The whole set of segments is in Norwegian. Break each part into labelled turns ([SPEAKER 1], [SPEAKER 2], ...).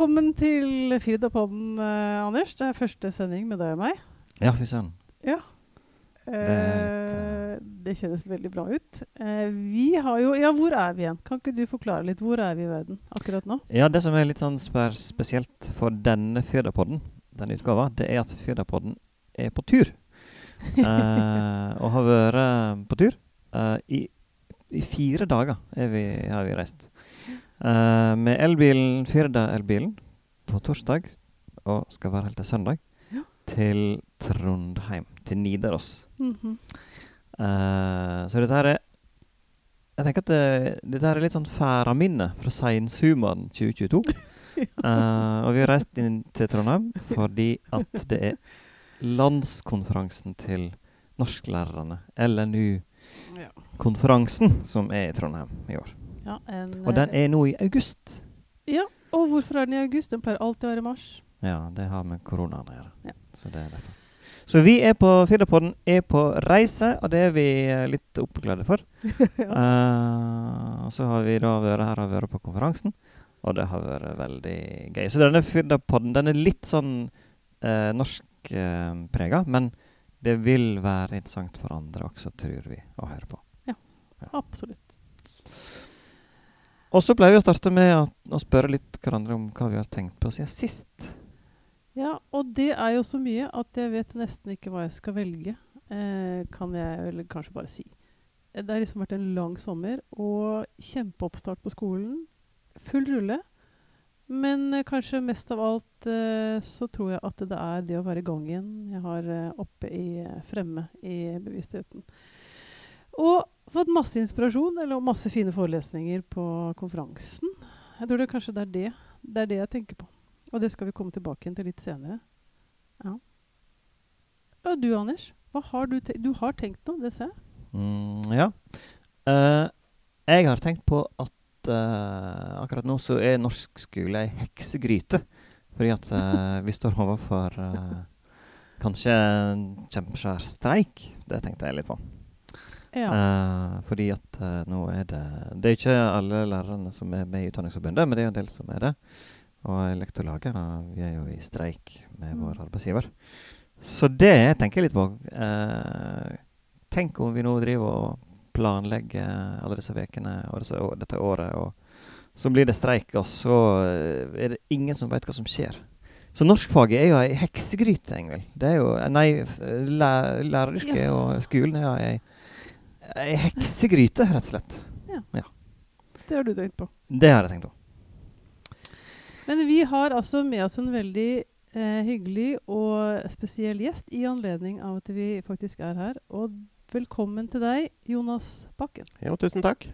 [SPEAKER 1] velkommen til Firda-podden, eh, Anders. Det er første sending med deg og meg.
[SPEAKER 2] Ja, fy søren.
[SPEAKER 1] Ja.
[SPEAKER 2] er litt,
[SPEAKER 1] Eh, det kjennes veldig bra ut. Eh, vi har jo Ja, hvor er vi igjen? Kan ikke du forklare litt? Hvor er vi i verden akkurat nå?
[SPEAKER 2] Ja, det som er litt sånn spesielt for denne Firda-podden, denne utgava, det er at Firda-podden er på tur. Eh, og har vært på tur. Eh, i, I fire dager er vi, har vi reist. Eh, med elbilen, Firda-elbilen, på torsdag, og skal være helt til søndag,
[SPEAKER 1] Ja.
[SPEAKER 2] til Trondheim. Til Nidaros.
[SPEAKER 1] Mm
[SPEAKER 2] -hmm. uh, så dette her er Jeg tenker at det, dette her er litt sånn færaminne fra seinsummeren 2022. uh, og vi har reist inn til Trondheim fordi at det er landskonferansen til norsklærerne, LNU-konferansen, som er i Trondheim i år.
[SPEAKER 1] Ja, en,
[SPEAKER 2] Og den
[SPEAKER 1] eh,
[SPEAKER 2] er nå i august.
[SPEAKER 1] Ja, og hvorfor er den i august? Den pleier alltid å være i mars.
[SPEAKER 2] Ja, det har med koronaen å gjøre.
[SPEAKER 1] Ja.
[SPEAKER 2] Så det er derfor. Så vi er på Firda-podden er på reise, og det er vi eh, litt oppglade for. ja. uh, så har vi da vært her og vært på konferansen, og det har vært veldig gøy. Så denne Firda-podden den er litt sånn uh, norskprega, men det vil være interessant for andre også, tror vi, å høre på.
[SPEAKER 1] Ja, Absolutt.
[SPEAKER 2] Og så pleier vi å starte med å, spørre litt hverandre om hva vi har tenkt på siden sist.
[SPEAKER 1] Ja, og det er jo så mye at jeg vet nesten ikke hva jeg skal velge, eh, kan jeg vel kanskje bare si. Eh, Det har liksom vært en lang sommer og kjempeoppstart på skolen. Full rulle. Men eh, kanskje mest av alt eh, så tror jeg at det er det å være i gang igjen jeg har eh, oppe i eh, fremme i bevisstheten. Og fått masse inspirasjon, eller masse fine forelesninger på konferansen. Jeg tror det kanskje det er det. Det er det jeg tenker på. Og det skal vi komme tilbake til litt senere. Ja. Og du, Anders? Hva har du, te du har tenkt noe, det ser jeg.
[SPEAKER 2] Mm, ja. Uh, jeg har tenkt på at uh, akkurat nå så er norsk skole ei heksegryte. Fordi at uh, vi står overfor kanskje en kjempesvær streik. Det tenkte jeg litt på.
[SPEAKER 1] Ja.
[SPEAKER 2] Uh, fordi at uh, nå er det Det er ikke alle lærerne som er med i Utdanningsforbundet, men det er en del som er det. Og Lektorlaget vi er jo i streik med
[SPEAKER 1] Mm.
[SPEAKER 2] vår arbeidsgiver. Så det jeg tenker litt på Uh, Tenk om vi nå driver og planlegger alle disse ukene og disse, å- dette året, og så blir det streik, og så er det ingen som vet hva som skjer. Så norskfaget er jo ei heksegryte, Engvild. Det er jo Nei, læreryrket og skolen er jo ei, ei heksegryte, rett og slett.
[SPEAKER 1] Det har du tenkt på.
[SPEAKER 2] Det har jeg tenkt på.
[SPEAKER 1] Men vi har altså med oss en veldig eh, hyggelig og spesiell gjest i anledning av at vi faktisk er her. Og velkommen til deg, Jonas Bakken.
[SPEAKER 3] Jo, tusen takk.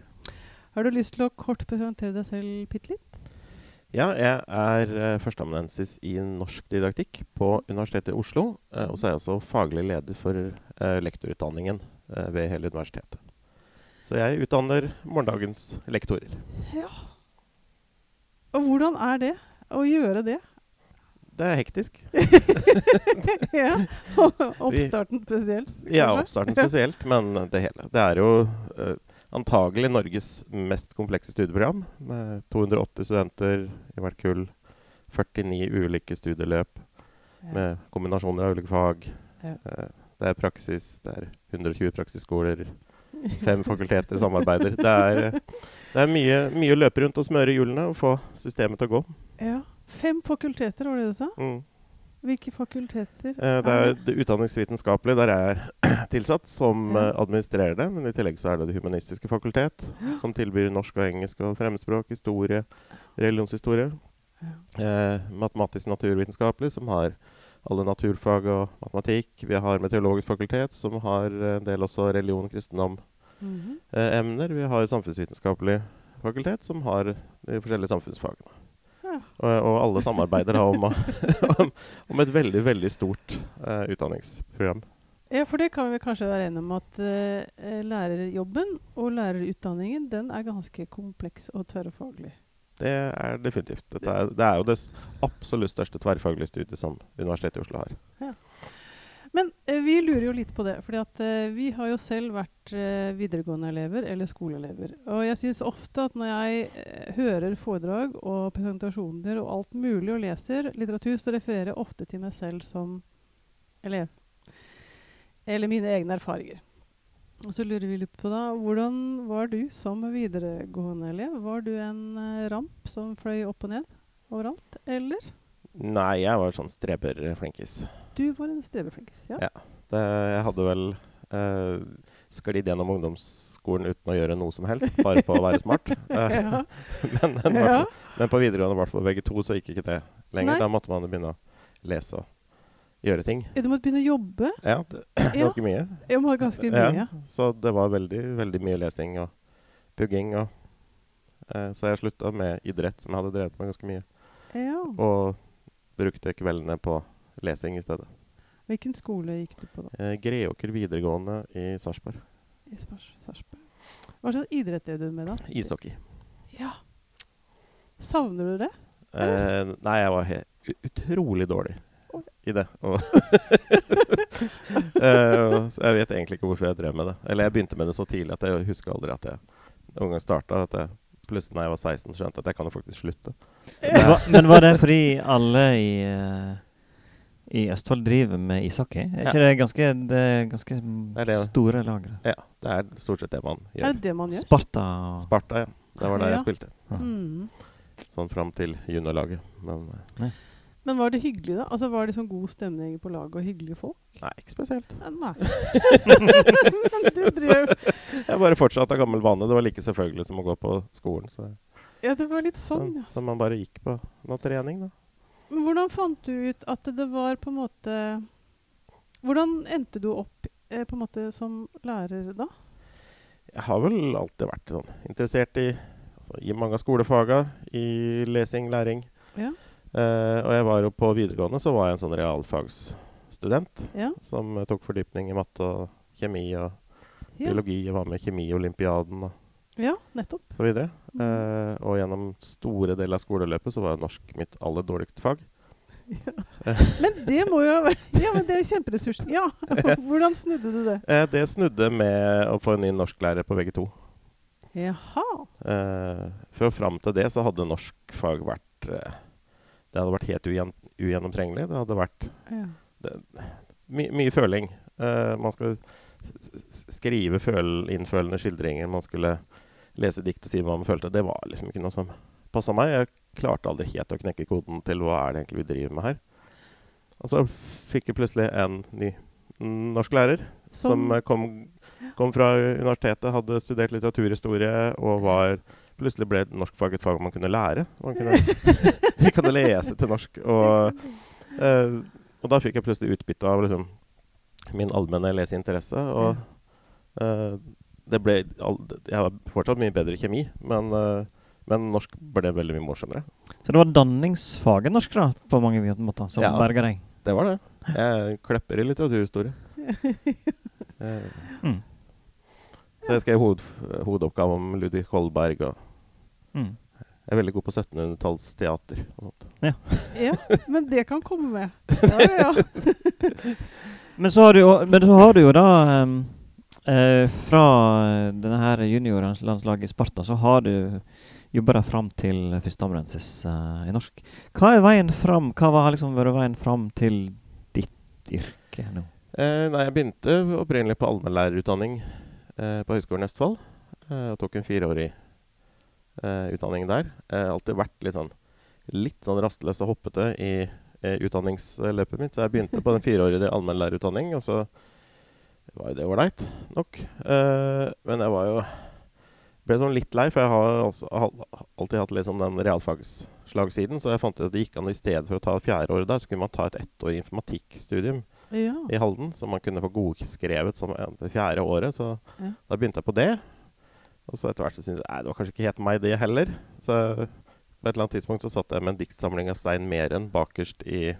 [SPEAKER 1] Har du lyst til å kort presentere deg selv bitte litt?
[SPEAKER 3] Ja, jeg er uh, førsteamanuensis i norsk didaktikk på Universitetet i Oslo. eh, og så er jeg også faglig leder for eh, lektorutdanningen eh, ved hele universitetet. Så jeg utdanner morgendagens lektorer.
[SPEAKER 1] Ja. Og hvordan er det å gjøre det?
[SPEAKER 3] Det er hektisk.
[SPEAKER 1] ja. Oppstarten spesielt.
[SPEAKER 3] Ja, oppstarten spesielt, men det hele. Det er jo eh, antagelig Norges mest komplekse studieprogram, med 280 studenter i hvert kull. 49 ulike studieløp
[SPEAKER 1] Ja.
[SPEAKER 3] med kombinasjoner av ulike fag.
[SPEAKER 1] Ja.
[SPEAKER 3] Eh, det er praksis, det er 120 praksisskoler, fem fakulteter samarbeider. Det er, det er mye, mye å løpe rundt og smøre hjulene og få systemet til å gå.
[SPEAKER 1] Ja. Fem fakulteter, var det du sa?
[SPEAKER 3] Mm.
[SPEAKER 1] Hvilke fakulteter?
[SPEAKER 3] Eh, det er det utdanningsvitenskapelige, der jeg er tilsatt som
[SPEAKER 1] Ja.
[SPEAKER 3] eh, administrerer det. Men i tillegg så er det Det humanistiske fakultet, som tilbyr norsk og engelsk og fremmedspråk, historie, religionshistorie.
[SPEAKER 1] Ja.
[SPEAKER 3] Eh, matematisk naturvitenskapelig, som har alle naturfag og matematikk. Vi har meteorologisk fakultet, som har en del også religion og kristendom.
[SPEAKER 1] Mhm.
[SPEAKER 3] eh, emner. Vi har samfunnsvitenskapelig fakultet, som har de forskjellige samfunnsfagene.
[SPEAKER 1] Ja.
[SPEAKER 3] Og, og alle samarbeider om, om, om et veldig, veldig stort eh, utdanningsprogram.
[SPEAKER 1] Ja, for det kan vi kanskje være enige om at eh, eh, lærerjobben og lærerutdanningen den er ganske kompleks og tverrfaglig.
[SPEAKER 3] Det er definitivt. Er, det er jo det absolutt største tverrfaglige studiet som Universitetet i Oslo har.
[SPEAKER 1] Men eh, vi lurer jo litt på det. fordi at eh, vi har jo selv vært eh, videregående elever eller skoleelever. Og jeg syns ofte at når jeg hører foredrag og presentasjoner og alt mulig og leser litteratur, så refererer jeg ofte til meg selv som elev. Eller mine egne erfaringer. Og så lurer vi litt på da, Hvordan var du som videregående elev? Var du en eh, ramp som fløy opp og ned overalt, eller?
[SPEAKER 3] Nei, jeg var sånn streberflinkis.
[SPEAKER 1] Du var en streberflinkis. Ja.
[SPEAKER 3] Ja. Det, jeg hadde vel eh, sklidd gjennom ungdomsskolen uten å gjøre noe som helst, bare på å være smart. Eh, men, men,
[SPEAKER 1] Ja.
[SPEAKER 3] men på videregående, i hvert fall begge to, så gikk ikke det lenger.
[SPEAKER 1] Nei.
[SPEAKER 3] Da måtte man begynne å lese og gjøre ting.
[SPEAKER 1] Ja, Du måtte begynne å jobbe.
[SPEAKER 3] Ja, det, ganske mye.
[SPEAKER 1] Ja, ganske
[SPEAKER 3] Ja, så det var veldig, veldig mye lesing og pugging. Og, eh, så jeg slutta med idrett, som jeg hadde drevet med ganske mye.
[SPEAKER 1] Ja.
[SPEAKER 3] Og brukte kveldene på lesing i stedet.
[SPEAKER 1] Hvilken skole gikk du på da?
[SPEAKER 3] Eh, Greåker videregående i Sarpsborg.
[SPEAKER 1] I Sars- Hva slags idrett drev du med da?
[SPEAKER 3] Ishockey.
[SPEAKER 1] Ja. Savner du det?
[SPEAKER 3] Eh, nei, jeg var utrolig dårlig. I det. Og uh, så jeg vet egentlig ikke hvorfor jeg drev med det. Eller jeg begynte med det så tidlig at jeg husker aldri at jeg noen gang starta. Plutselig da jeg var 16, så skjønte jeg at jeg kan jo faktisk slutte.
[SPEAKER 2] Men var- Men var det fordi alle i, uh i Østfold driver med ishockey? Er
[SPEAKER 3] Ja.
[SPEAKER 2] ikke det ganske, det er ganske
[SPEAKER 3] er det.
[SPEAKER 2] store lagre?
[SPEAKER 3] Ja, det er stort sett det man
[SPEAKER 1] Er
[SPEAKER 3] gjør.
[SPEAKER 1] det det man gjør?
[SPEAKER 2] Sparta
[SPEAKER 3] Sparta, ja. Det var der
[SPEAKER 1] Ja.
[SPEAKER 3] jeg spilte.
[SPEAKER 2] Ja.
[SPEAKER 1] Mm.
[SPEAKER 3] Sånn fram til juniorlaget. Men eh,
[SPEAKER 1] Men var det hyggelig, da? Altså Var det sånn god stemning på laget og hyggelige folk?
[SPEAKER 3] nei, ikke spesielt.
[SPEAKER 1] Eh, Nei. Du drev
[SPEAKER 3] Jeg bare fortsatte av gammel vane. Det var like selvfølgelig som å gå på skolen. Så,
[SPEAKER 1] Ja, det var litt sånn, ja.
[SPEAKER 3] så man bare gikk på noe trening, da.
[SPEAKER 1] Men hvordan fant du ut at det var på en måte Hvordan endte du opp eh, på en måte som lærer da?
[SPEAKER 3] Jeg har vel alltid vært sånn interessert i, altså, i mange av skolefaga. I lesing, læring.
[SPEAKER 1] Ja.
[SPEAKER 3] Eh, og jeg var jo på videregående så var jeg en sånn realfagsstudent
[SPEAKER 1] Ja.
[SPEAKER 3] som eh, tok fordypning i matte og kjemi og
[SPEAKER 1] Ja,
[SPEAKER 3] biologi. og var med i Kjemiolympiaden og
[SPEAKER 1] ja nettopp.
[SPEAKER 3] så videre. Eh, og gjennom store deler av skoleløpet så var norsk mitt aller dårligste fag.
[SPEAKER 1] Men det må jo være Ja, men det er kjemperessurs. Ja. Hvordan snudde du det?
[SPEAKER 3] Eh, det snudde med å få en ny norsklærer på VG2.
[SPEAKER 1] Jaha.
[SPEAKER 3] Eh, for fram til det så hadde norskfag vært Det hadde vært helt ugjen, ugjennomtrengelig. Det hadde vært
[SPEAKER 1] Ja.
[SPEAKER 3] my, mye føling. Uh, man skulle skrive føl, innfølende skildringer. Man skulle lese dikt og si hva man følte. Det var liksom ikke noe som passa meg. Jeg klarte aldri helt å knekke koden til hva er det egentlig vi driver med her. Og så fikk jeg plutselig en ny norsklærer som,
[SPEAKER 1] Som-
[SPEAKER 3] kom, kom fra universitetet, hadde studert litteraturhistorie og var Plutselig ble norskfag et fag man kunne lære. Man kunne, de kunne lese til norsk. Og, eh, og da fikk jeg plutselig utbytte av liksom, min allmenne leseinteresse. Og eh, det ble all, Jeg var fortsatt mye bedre i kjemi, men, eh, men norsk ble veldig mye morsommere.
[SPEAKER 2] Så det var danningsfaget norsk, da, på mange måter, som
[SPEAKER 3] Ja.
[SPEAKER 2] berga deg?
[SPEAKER 3] Det var det. Jeg klepper i litteraturhistorie. Eh,
[SPEAKER 2] Mm.
[SPEAKER 3] Så jeg skrev hoved, hovedoppgave om Ludvig Holberg. Og
[SPEAKER 2] Mm.
[SPEAKER 3] jeg er veldig god på 1700-tallsteater og sånt.
[SPEAKER 1] Ja, men det kan komme med. Ja, ja, ja.
[SPEAKER 2] Men så har du jo, men så har du jo da um, eh, Fra denne her juniorlandslaget i Sparta, så har du jobba deg fram til førsteamanuensis uh, i norsk. Hva er veien fram? Hva har liksom vært veien fram til ditt yrke nå?
[SPEAKER 3] Eh, nei, jeg begynte opprinnelig på allmennlærerutdanning på Høgskolen i Østfold. Eh, og tok en fireårig eh, utdanning der. Alltid vært litt sånn, litt sånn rastløs og hoppete i eh, utdanningsløpet mitt. Så jeg begynte på den fireårige allmennlærerutdanning, og så var jo det ålreit nok. Eh, men jeg var jo ble sånn litt lei, for jeg har også, alltid hatt sånn den realfagsslagsiden. Så jeg fant ut at det gikk an i stedet for å ta fjerde året der, så kunne man ta et ettårig informatikkstudium
[SPEAKER 1] ja.
[SPEAKER 3] i Halden, som man kunne få godskrevet som en- det fjerde året. Så
[SPEAKER 1] Ja.
[SPEAKER 3] da begynte jeg på det. Og så etter hvert så syntes jeg det var kanskje ikke helt meg, det heller. Så på et eller annet tidspunkt så satt jeg med en diktsamling av Stein Meren bakerst i,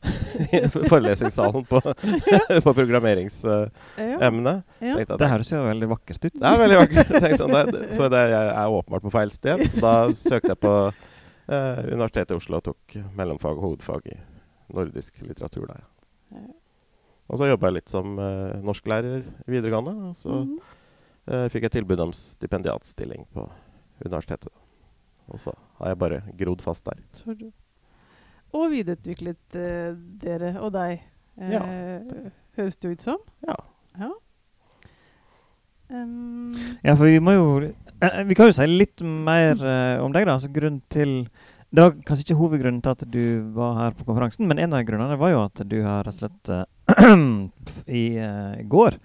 [SPEAKER 3] i forelesningssalen på, på programmeringsemnet.
[SPEAKER 1] Ja. Ja.
[SPEAKER 3] Tenkte
[SPEAKER 2] Det høres jo veldig vakkert ut.
[SPEAKER 3] det er veldig vakkert. Sånn, det, det- så det, jeg er åpenbart på feil sted. Så da søkte jeg på eh, Universitetet i Oslo og tok mellomfag og hovedfag i nordisk litteratur der. Og så jobba jeg litt som uh, norsklærer i videregående. Og så
[SPEAKER 1] mm
[SPEAKER 3] -hmm. uh, fikk jeg tilbud om stipendiatstilling på universitetet. Og så har jeg bare grodd fast der.
[SPEAKER 1] Så Og videreutviklet uh, dere og deg, eh,
[SPEAKER 3] Ja,
[SPEAKER 1] høres det ut som.
[SPEAKER 3] Ja.
[SPEAKER 1] Ja. Um.
[SPEAKER 2] Ja, for vi må jo Vi kan jo si litt mer om deg, da. Altså grunnen til Det var kanskje ikke hovedgrunnen til at du var her på konferansen, men en av grunnene var jo at du har rett og slett eh, i uh, går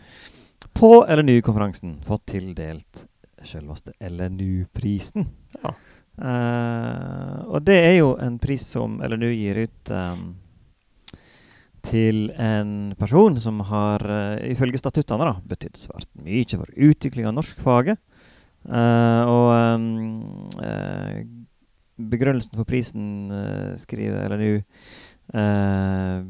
[SPEAKER 2] på LNU-konferansen fått tildelt selveste LNU-prisen.
[SPEAKER 3] Ja.
[SPEAKER 2] Uh, og det er jo en pris som LNU gir ut um, til en person som har, uh, ifølge statuttene, da, betydd svært mye for utvikling av norskfaget. Uh, og um, begrunnelsen for prisen uh, skriver LNU uh,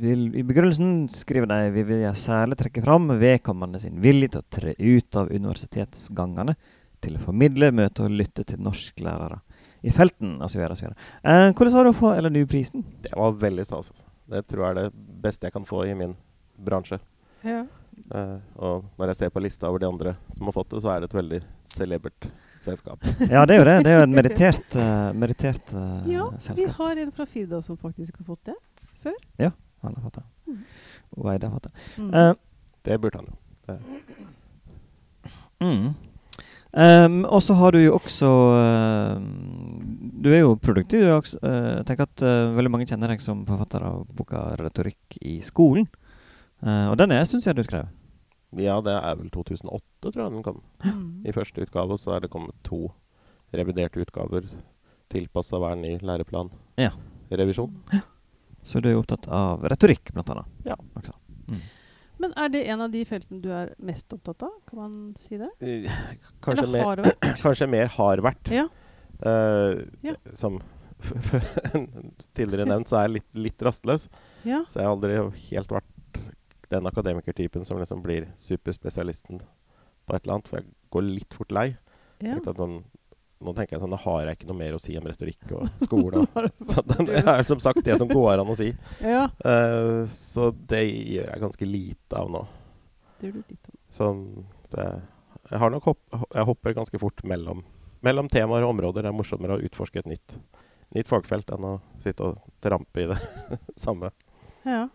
[SPEAKER 2] vil, I begrunnelsen skriver de vi vil særlig trekke fram vedkommende sin vilje til å tre ut av universitetsgangene til å formidle, møte og lytte til norsklærere i felten osv. Uh, hvordan var det å få LNU-prisen?
[SPEAKER 3] Det var veldig stas. Altså. Det tror jeg er det beste jeg kan få i min bransje.
[SPEAKER 1] ja.
[SPEAKER 3] Uh, og når jeg ser på lista over de andre som har fått det, så er det et veldig celebert selskap.
[SPEAKER 2] Ja, det er jo det. Det er jo et meritert, uh, meritert uh,
[SPEAKER 1] ja, vi har en fra Firda som faktisk har fått det. før.
[SPEAKER 2] Ja, Han har fått det.
[SPEAKER 1] Mm.
[SPEAKER 2] Og Eide har fått det.
[SPEAKER 1] Mm.
[SPEAKER 2] Uh,
[SPEAKER 3] Det burde han jo.
[SPEAKER 2] Mm. Ehm, og så har du jo også ehm, Du er jo produktiv. Jeg også, eh, tenker at eh, veldig mange kjenner deg som forfatter av boka 'Retorikk i skolen'. Eh, og den er jeg du skrev.
[SPEAKER 3] Ja, det er vel 2008, tror jeg den kom.
[SPEAKER 1] Mm.
[SPEAKER 3] I første utgave så er det kommet to reviderte utgaver tilpassa hver ny læreplan.
[SPEAKER 2] Ja.
[SPEAKER 3] Revisjon.
[SPEAKER 2] Så du er opptatt av retorikk, blant annet.
[SPEAKER 3] Ja.
[SPEAKER 2] Også. Mm.
[SPEAKER 1] Men er det en av de feltene du er mest opptatt av? Kan man si det?
[SPEAKER 3] Eh, Kanskje
[SPEAKER 1] Eller
[SPEAKER 3] mer,
[SPEAKER 1] har det vært?
[SPEAKER 3] kanskje mer har vært.
[SPEAKER 1] Ja.
[SPEAKER 3] Uh,
[SPEAKER 1] Ja.
[SPEAKER 3] Som tidligere nevnt, så er jeg litt, litt rastløs.
[SPEAKER 1] ja.
[SPEAKER 3] Så jeg har aldri helt vært den akademikertypen som liksom blir superspesialisten på et eller annet. For jeg går litt fort lei.
[SPEAKER 1] ja.
[SPEAKER 3] At Nå, tenker jeg sånn, nå har jeg ikke noe mer å si om retorikk og skole. Så det er som sagt det som går an å si.
[SPEAKER 1] ja.
[SPEAKER 3] Uh, så det gjør jeg ganske lite av nå.
[SPEAKER 1] Det gjør du lite av.
[SPEAKER 3] Sånn, så jeg, hopp, jeg hopper ganske fort mellom, mellom temaer og områder. Det er morsommere å utforske et nytt, nytt fagfelt enn å sitte og trampe i det samme.
[SPEAKER 1] Ja.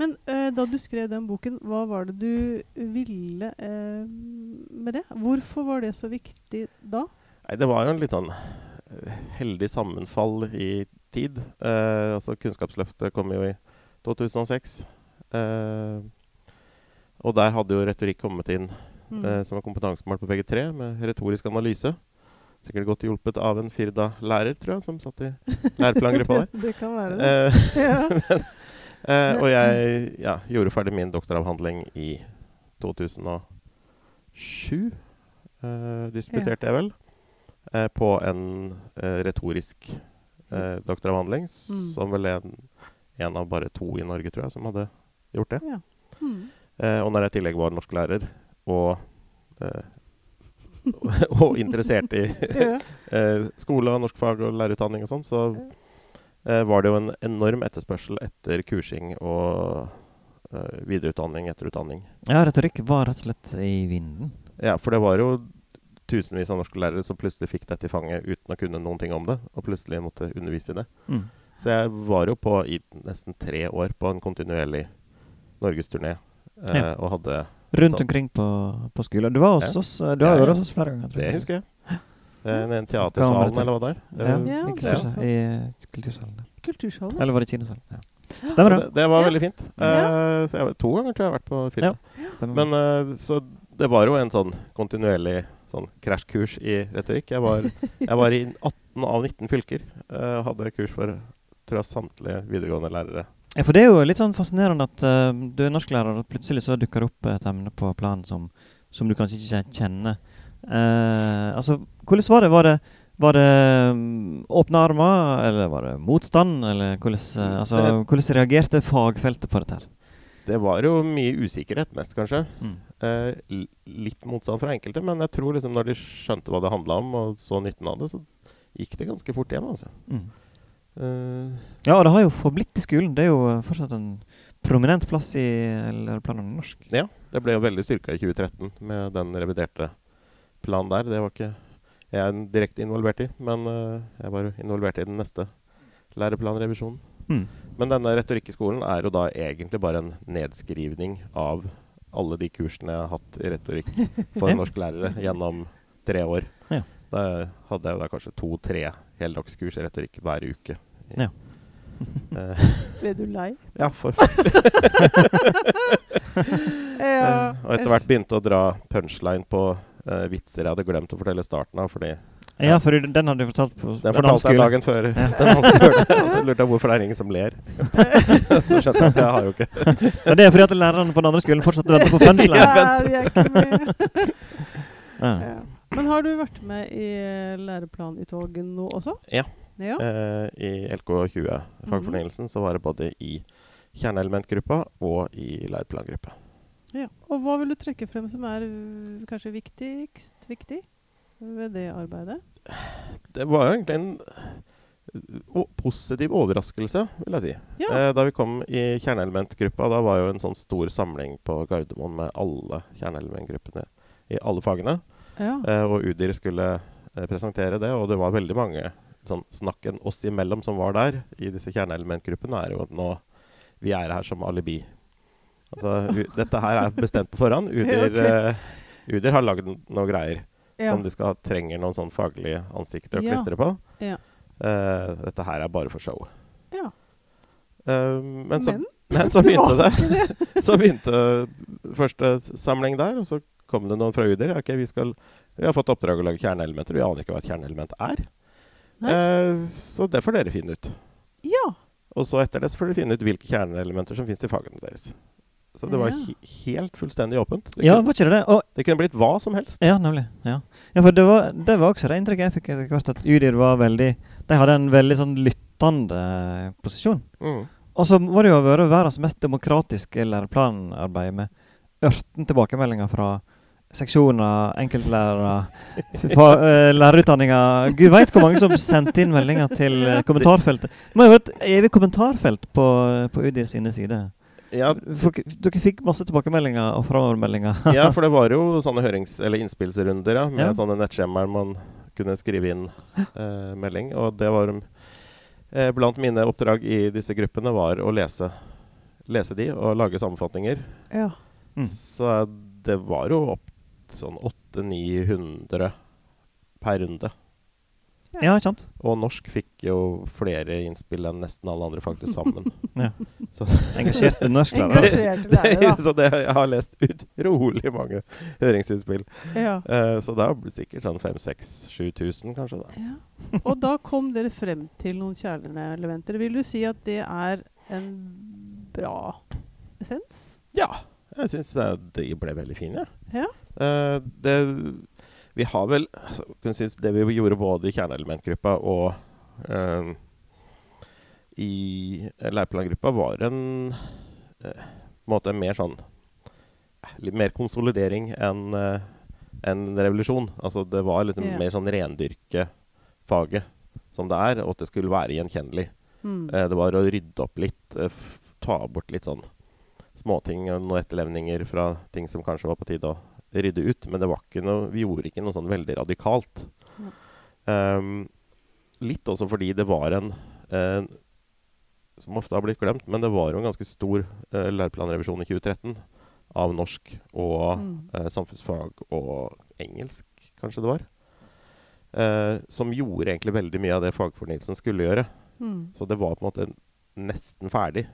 [SPEAKER 1] Men eh, da du skrev den boken, hva var det du ville eh, med det? Hvorfor var det så viktig da?
[SPEAKER 3] Nei, det var jo en litt sånn eh, heldig sammenfall i tid. Eh, altså Kunnskapsløftet kom jo i 2006. Eh, og der hadde jo retorikk kommet inn
[SPEAKER 1] Mm.
[SPEAKER 3] eh, som var kompetansemål på PG3, med retorisk analyse. Sikkert godt hjulpet av en Firda-lærer, tror jeg, som satt i læreplangruppa der.
[SPEAKER 1] det kan være det.
[SPEAKER 3] ja.
[SPEAKER 1] ja.
[SPEAKER 3] Eh, og jeg ja, gjorde ferdig min doktoravhandling i 2007. Eh, disputerte jeg vel. Eh, på en eh, retorisk eh, doktoravhandling,
[SPEAKER 1] Mm.
[SPEAKER 3] som vel en, en av bare to i Norge, tror jeg, som hadde gjort det.
[SPEAKER 1] ja. Mm.
[SPEAKER 3] Eh, og når jeg i tillegg var norsklærer og eh, og interessert i eh, skole og norskfag og lærerutdanning og sånn, så var det jo en enorm etterspørsel etter kursing og eh, videreutdanning, etterutdanning.
[SPEAKER 2] Ja, retorikk var rett og slett i vinden.
[SPEAKER 3] Ja, for det var jo tusenvis av norsklærere som plutselig fikk dette i fanget uten å kunne noen ting om det, og plutselig måtte undervise i det.
[SPEAKER 2] Mm.
[SPEAKER 3] Så jeg var jo på i nesten tre år på en kontinuerlig norgesturné, eh,
[SPEAKER 2] Ja.
[SPEAKER 3] og hadde
[SPEAKER 2] Rundt
[SPEAKER 3] Sånn.
[SPEAKER 2] omkring på, på skolen. Du var hos
[SPEAKER 3] Ja.
[SPEAKER 2] oss eh, Du har
[SPEAKER 3] ja.
[SPEAKER 2] vært hos oss flere ganger. tror
[SPEAKER 3] Det
[SPEAKER 2] jeg.
[SPEAKER 3] husker jeg. Eh, Den teatersalen, eller hva det er.
[SPEAKER 2] Ja,
[SPEAKER 3] Eh,
[SPEAKER 1] Ja,
[SPEAKER 2] i, kultursalen.
[SPEAKER 1] er
[SPEAKER 2] I eh, kultursalen.
[SPEAKER 1] Kultursalen.
[SPEAKER 2] Eller var det kinosalen? Ja. Stemmer
[SPEAKER 3] det,
[SPEAKER 2] det.
[SPEAKER 3] det var
[SPEAKER 1] Ja.
[SPEAKER 3] veldig fint. Uh, så jeg, to ganger tror jeg har vært på film.
[SPEAKER 2] Ja.
[SPEAKER 3] Men uh, så det var jo en sånn kontinuerlig sånn krasjkurs i retorikk. Jeg var, jeg var i 18 av 19 fylker eh, og hadde kurs for tror jeg, samtlige videregående lærere.
[SPEAKER 2] Ja, for det er jo litt sånn fascinerende at uh, du er norsklærer, og plutselig så dukker det opp et emne på planen som, som du kanskje ikke kjenner. Eh, altså, hvordan var det? Var det, var det mm, åpne armer, eller var det motstand? Eller hvordan, eh, altså,
[SPEAKER 3] Det-
[SPEAKER 2] hvordan reagerte fagfeltet på dette her?
[SPEAKER 3] Det var jo mye usikkerhet, mest kanskje.
[SPEAKER 2] Mm.
[SPEAKER 3] Eh, litt motstand fra enkelte, men jeg tror liksom når de skjønte hva det handla om, og så nytten av det, så gikk det ganske fort hjem. altså.
[SPEAKER 2] Mm.
[SPEAKER 3] Eh,
[SPEAKER 2] Ja, og det har jo forblitt i skolen. Det er jo eh, fortsatt en prominent plass i læreplanen norsk.
[SPEAKER 3] Ja, det ble jo veldig styrka i 2013 med den reviderte planen der. Det var ikke jeg direkte involvert i, men uh, jeg var involvert i den neste læreplanrevisjonen.
[SPEAKER 2] Mm.
[SPEAKER 3] Men denne retorikkskolen er jo da egentlig bare en nedskrivning av alle de kursene jeg har hatt i retorikk for norsklærere gjennom tre år.
[SPEAKER 2] Ja.
[SPEAKER 3] Da hadde jeg da kanskje to-tre heldagskurs i retorikk hver uke.
[SPEAKER 2] Ja.
[SPEAKER 3] Eh,
[SPEAKER 1] Ble du lei?
[SPEAKER 3] ja, forferdelig.
[SPEAKER 1] Ja.
[SPEAKER 3] Eh, og etter hvert begynte å dra punchline på eh, vitser jeg hadde glemt å fortelle starten av. fordi
[SPEAKER 2] Ja, for den hadde du fortalt på
[SPEAKER 3] den fortalte jeg dagen før.
[SPEAKER 2] Ja.
[SPEAKER 3] Den han skulle. Og så lurte jeg hvorfor det er ingen som ler. så skjønte jeg at jeg har jo ikke
[SPEAKER 2] Ja, det er fordi at lærerne på den andre skolen fortsatte å vente på punchline.
[SPEAKER 1] Ja.
[SPEAKER 2] Ja.
[SPEAKER 1] Ja. Men har du vært med i eh, læreplanutvalget nå også?
[SPEAKER 3] Ja.
[SPEAKER 1] ja.
[SPEAKER 3] Uh, I LK20, fagfornyelsen, så var det både i kjerneelementgruppa og i læreplanggruppa.
[SPEAKER 1] Ja. Og hva vil du trekke frem som er øh, kanskje viktigst viktig ved det arbeidet?
[SPEAKER 3] Det var jo egentlig en positiv overraskelse, vil jeg si.
[SPEAKER 1] Ja.
[SPEAKER 3] Eh, da vi kom i kjerneelementgruppa, da var jo en sånn stor samling på Gardermoen med alle kjerneelementgruppene i alle fagene.
[SPEAKER 1] ja.
[SPEAKER 3] Eh, og Udir skulle eh, presentere det, og det var veldig mange sånn snakken oss imellom som var der i disse kjerneelementgruppene, er jo at nå vi er her som alibi. Altså, dette her er bestemt på forhånd. Udir,
[SPEAKER 1] okay.
[SPEAKER 3] uh, Udir har lagd noen greier
[SPEAKER 1] ja.
[SPEAKER 3] som de skal trenger noen sånn faglige ansikter å
[SPEAKER 1] Ja.
[SPEAKER 3] klistre på.
[SPEAKER 1] Ja.
[SPEAKER 3] Uh, dette her er bare for show.
[SPEAKER 1] Ja.
[SPEAKER 3] Uh, men, så,
[SPEAKER 1] Men
[SPEAKER 3] men så begynte det.
[SPEAKER 1] det.
[SPEAKER 3] Så begynte første samling der, og så kom det noen fra UDIR. Okay, vi, skal, vi har fått oppdrag å lage kjerneelementer. Vi aner ikke hva et kjerneelement er. Eh, så det får dere finne ut.
[SPEAKER 1] Ja.
[SPEAKER 3] Og så etter det så får dere finne ut hvilke kjerneelementer som finnes i fagene deres. Så det var he helt fullstendig åpent. Det,
[SPEAKER 2] ja,
[SPEAKER 3] kunne,
[SPEAKER 2] var det det? Og,
[SPEAKER 3] det kunne blitt hva som helst.
[SPEAKER 2] ja, nemlig. Ja. ja, for det var, det var også det inntrykket jeg fikk etter hvert, at UDIR var veldig De hadde en veldig sånn lyttende posisjon.
[SPEAKER 3] Mm.
[SPEAKER 2] Og så må det jo vært verdens mest demokratiske læreplanarbeid med 18 tilbakemeldinger fra seksjoner, enkeltlærere, eh, lærerutdanninger Gud veit hvor mange som sendte inn meldinger til eh, kommentarfeltet. Det må jo være et evig kommentarfelt på, på UDIR sine sider.
[SPEAKER 3] Ja,
[SPEAKER 2] Folk, dere fikk masse tilbakemeldinger og framovermeldinger.
[SPEAKER 3] ja, for det var jo sånne hørings- eller innspillsrunder ja, med
[SPEAKER 2] Ja.
[SPEAKER 3] sånne nettskjemaer man kunne skrive inn eh, melding. Og det var eh, Blant mine oppdrag i disse gruppene var å lese, lese de og lage sammenfatninger.
[SPEAKER 1] ja.
[SPEAKER 2] Mm.
[SPEAKER 3] Så det var jo opp sånn 800-900 per runde.
[SPEAKER 2] Ja, ikke sant?
[SPEAKER 3] Og norsk fikk jo flere innspill enn nesten alle andre fag til sammen.
[SPEAKER 2] Ja.
[SPEAKER 3] Så-
[SPEAKER 2] Engasjerte norsklærere.
[SPEAKER 1] Engasjerte lærere, da.
[SPEAKER 3] så det, jeg har lest utrolig mange høringsinnspill.
[SPEAKER 1] Ja.
[SPEAKER 3] Uh, så det har blitt sikkert sånn 5000-7000, kanskje. da.
[SPEAKER 1] Ja. Og da kom dere frem til noen kjerneelementer. Vil du si at det er en bra essens?
[SPEAKER 3] Ja, jeg syns de ble veldig fine.
[SPEAKER 1] Ja.
[SPEAKER 3] Uh, det, vi har vel altså, Det vi gjorde både i kjerneelementgruppa og eh, i læreplanggruppa, var en eh, en mer sånn Litt mer konsolidering enn eh, en revolusjon. Altså det var liksom
[SPEAKER 1] yeah.
[SPEAKER 3] mer sånn rendyrke faget som det er, og at det skulle være gjenkjennelig.
[SPEAKER 1] Mm.
[SPEAKER 3] Eh, det var å rydde opp litt, ta bort litt sånn småting og noen etterlevninger fra ting som kanskje var på tide å rydde ut. Men det var ikke noe, vi gjorde ikke noe sånn veldig radikalt. Ehm, litt også fordi det var en en Som ofte har blitt glemt, men det var jo en ganske stor eh, læreplanrevisjon i 2013 av norsk og
[SPEAKER 1] Mm.
[SPEAKER 3] eh, samfunnsfag og engelsk, kanskje det var. Eh, som gjorde egentlig veldig mye av det fagfornyelsen skulle gjøre.
[SPEAKER 1] Mm.
[SPEAKER 3] Så det var på en måte nesten ferdig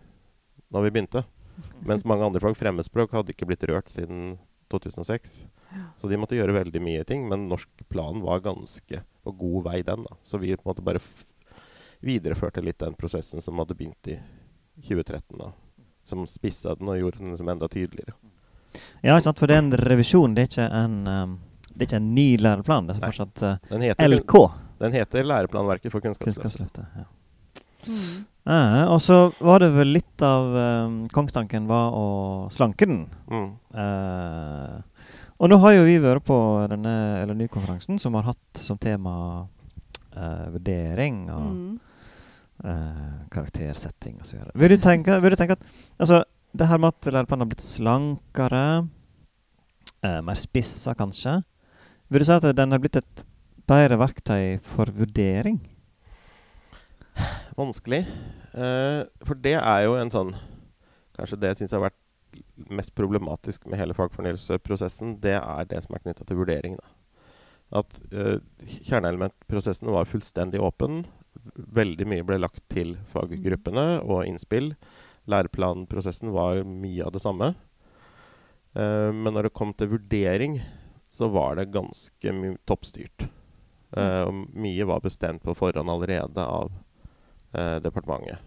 [SPEAKER 3] når vi begynte. Mens mange andre fag, fremmedspråk, hadde ikke blitt rørt siden 2006. Så de måtte gjøre veldig mye ting, men norsk plan var ganske på god vei, den. da. Så vi på en måte bare f videreførte litt den prosessen som hadde begynt i 2013. da. Som spissa den og gjorde den liksom enda tydeligere.
[SPEAKER 2] Ja, ikke sant? for det er en revisjon, det er ikke en, um, det er ikke en ny læreplan. Det er fortsatt uh,
[SPEAKER 3] Den heter,
[SPEAKER 2] LK,
[SPEAKER 3] den heter Læreplanverket for kunnskapsløftet.
[SPEAKER 2] Kunnskapsløftet. Ja.
[SPEAKER 1] Mm.
[SPEAKER 2] Eh, og så var det vel litt av eh, kongstanken var å slanke den.
[SPEAKER 3] Mm.
[SPEAKER 2] Eh, og nå har jo vi vært på denne LNY-konferansen som har hatt som tema eh, vurdering og
[SPEAKER 1] Mm.
[SPEAKER 2] eh, karaktersetting videre. Vil, du tenke- vil du tenke at altså, det her med at læreplanen har blitt slankere, eh, mer spissa kanskje. Vil du si at den har blitt et bedre verktøy for vurdering?
[SPEAKER 3] Vanskelig. Uh, for det er jo en sånn Kanskje det jeg syns har vært mest problematisk med hele fagfornyelseprosessen, det er det som er knytta til vurdering. Da. At uh, kjerneelementprosessen var fullstendig åpen. Veldig mye ble lagt til faggruppene og innspill. Læreplanprosessen var mye av det samme. Uh, men når det kom til vurdering, så var det ganske toppstyrt. Uh, og mye var bestemt på forhånd allerede av eh, departementet.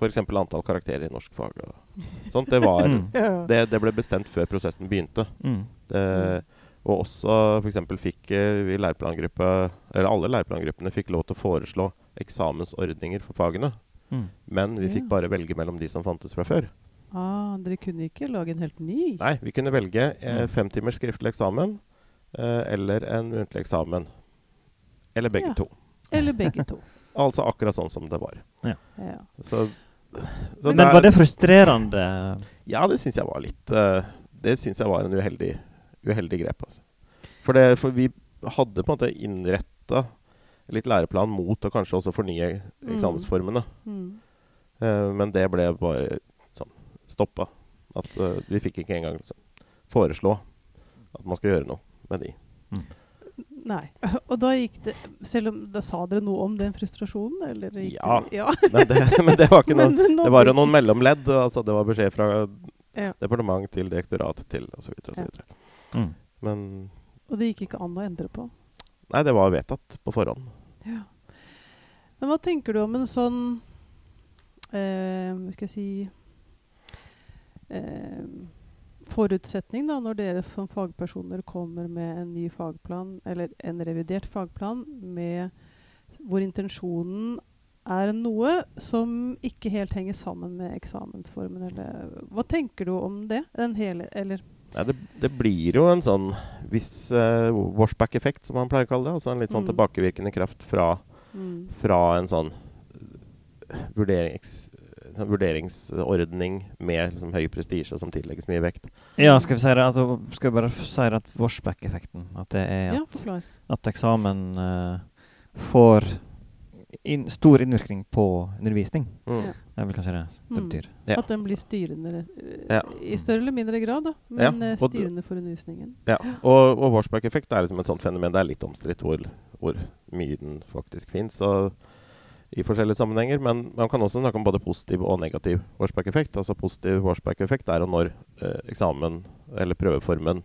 [SPEAKER 3] F.eks. antall karakterer i norsk fag. Og sånt, det, var,
[SPEAKER 2] Mm.
[SPEAKER 3] Det, det ble bestemt før prosessen begynte.
[SPEAKER 2] Mm.
[SPEAKER 3] Det, og også f.eks. fikk eh, vi læreplangruppa Eller alle læreplan-gruppene fikk lov til å foreslå eksamensordninger for fagene.
[SPEAKER 2] Mm.
[SPEAKER 3] Men vi fikk bare velge mellom de som fantes fra før.
[SPEAKER 1] Ah, dere kunne ikke lage en helt ny?
[SPEAKER 3] Nei, vi kunne velge eh, fem timers skriftlig eksamen eh, eller en muntlig eksamen. Eller begge
[SPEAKER 1] Ja.
[SPEAKER 3] to.
[SPEAKER 1] Eller begge to.
[SPEAKER 3] Altså akkurat sånn som det var.
[SPEAKER 1] Ja.
[SPEAKER 3] Så, så
[SPEAKER 2] Men
[SPEAKER 3] der-
[SPEAKER 2] var det frustrerende?
[SPEAKER 3] Ja, det syns jeg var litt uh, Det syns jeg var en uheldig, uheldig grep. Altså. For, det, for vi hadde på en måte innretta litt læreplan mot å kanskje også fornye
[SPEAKER 1] Mm.
[SPEAKER 3] eksamensformene.
[SPEAKER 1] Mm.
[SPEAKER 3] Eh, men det ble bare sånn stoppa. At uh, vi fikk ikke engang liksom, foreslå at man skal gjøre noe med de.
[SPEAKER 1] Nei. Og da gikk det Selv om da sa dere noe om den frustrasjonen, eller gikk
[SPEAKER 3] Ja.
[SPEAKER 1] Det, ja.
[SPEAKER 3] Men det, men det var ikke noen
[SPEAKER 1] Men
[SPEAKER 3] Det var jo noen mellomledd. Altså det var beskjed fra
[SPEAKER 1] Ja.
[SPEAKER 3] departement til direktorat til osv.
[SPEAKER 1] Ja.
[SPEAKER 3] osv.
[SPEAKER 2] Mm.
[SPEAKER 3] Men
[SPEAKER 1] Og det gikk ikke an å endre på.
[SPEAKER 3] nei, det var vedtatt på forhånd.
[SPEAKER 1] Ja. Men hva tenker du om en sånn eh, Hva skal jeg si eh, Forutsetning, da, når dere som fagpersoner kommer med en ny fagplan, eller en revidert fagplan, med hvor intensjonen er noe som ikke helt henger sammen med eksamensformen, eller Hva tenker du om det? Den hele Eller
[SPEAKER 3] Nei, det, det blir jo en sånn viss uh, washback-effekt, som man pleier å kalle det. Altså en litt sånn
[SPEAKER 1] Mm.
[SPEAKER 3] tilbakevirkende kraft fra,
[SPEAKER 1] mm,
[SPEAKER 3] fra en sånn eh, vurderings, vurderingsordning med liksom, høy prestisje som tillegges mye vekt.
[SPEAKER 2] Ja, skal vi si det? Altså, skal vi bare si det at Washback-effekten At det er at,
[SPEAKER 1] ja,
[SPEAKER 2] at eksamen uh, får in, stor innvirkning på undervisning.
[SPEAKER 3] Mm.
[SPEAKER 1] Ja.
[SPEAKER 2] Det er vel kanskje det det
[SPEAKER 1] Mm.
[SPEAKER 2] betyr.
[SPEAKER 3] Ja.
[SPEAKER 1] At den blir styrende uh,
[SPEAKER 3] Ja.
[SPEAKER 1] i større eller mindre grad, da. Men eh, styrende for undervisningen.
[SPEAKER 3] Ja. Og, og washback-effekt er liksom et sånt fenomen. Det er litt omstridt hvor, hvor mye den faktisk fins. I forskjellige sammenhenger. Men man kan også snakke om både positiv og negativ washback-effekt. Altså Positiv washback-effekt er jo når eh, eksamen eller prøveformen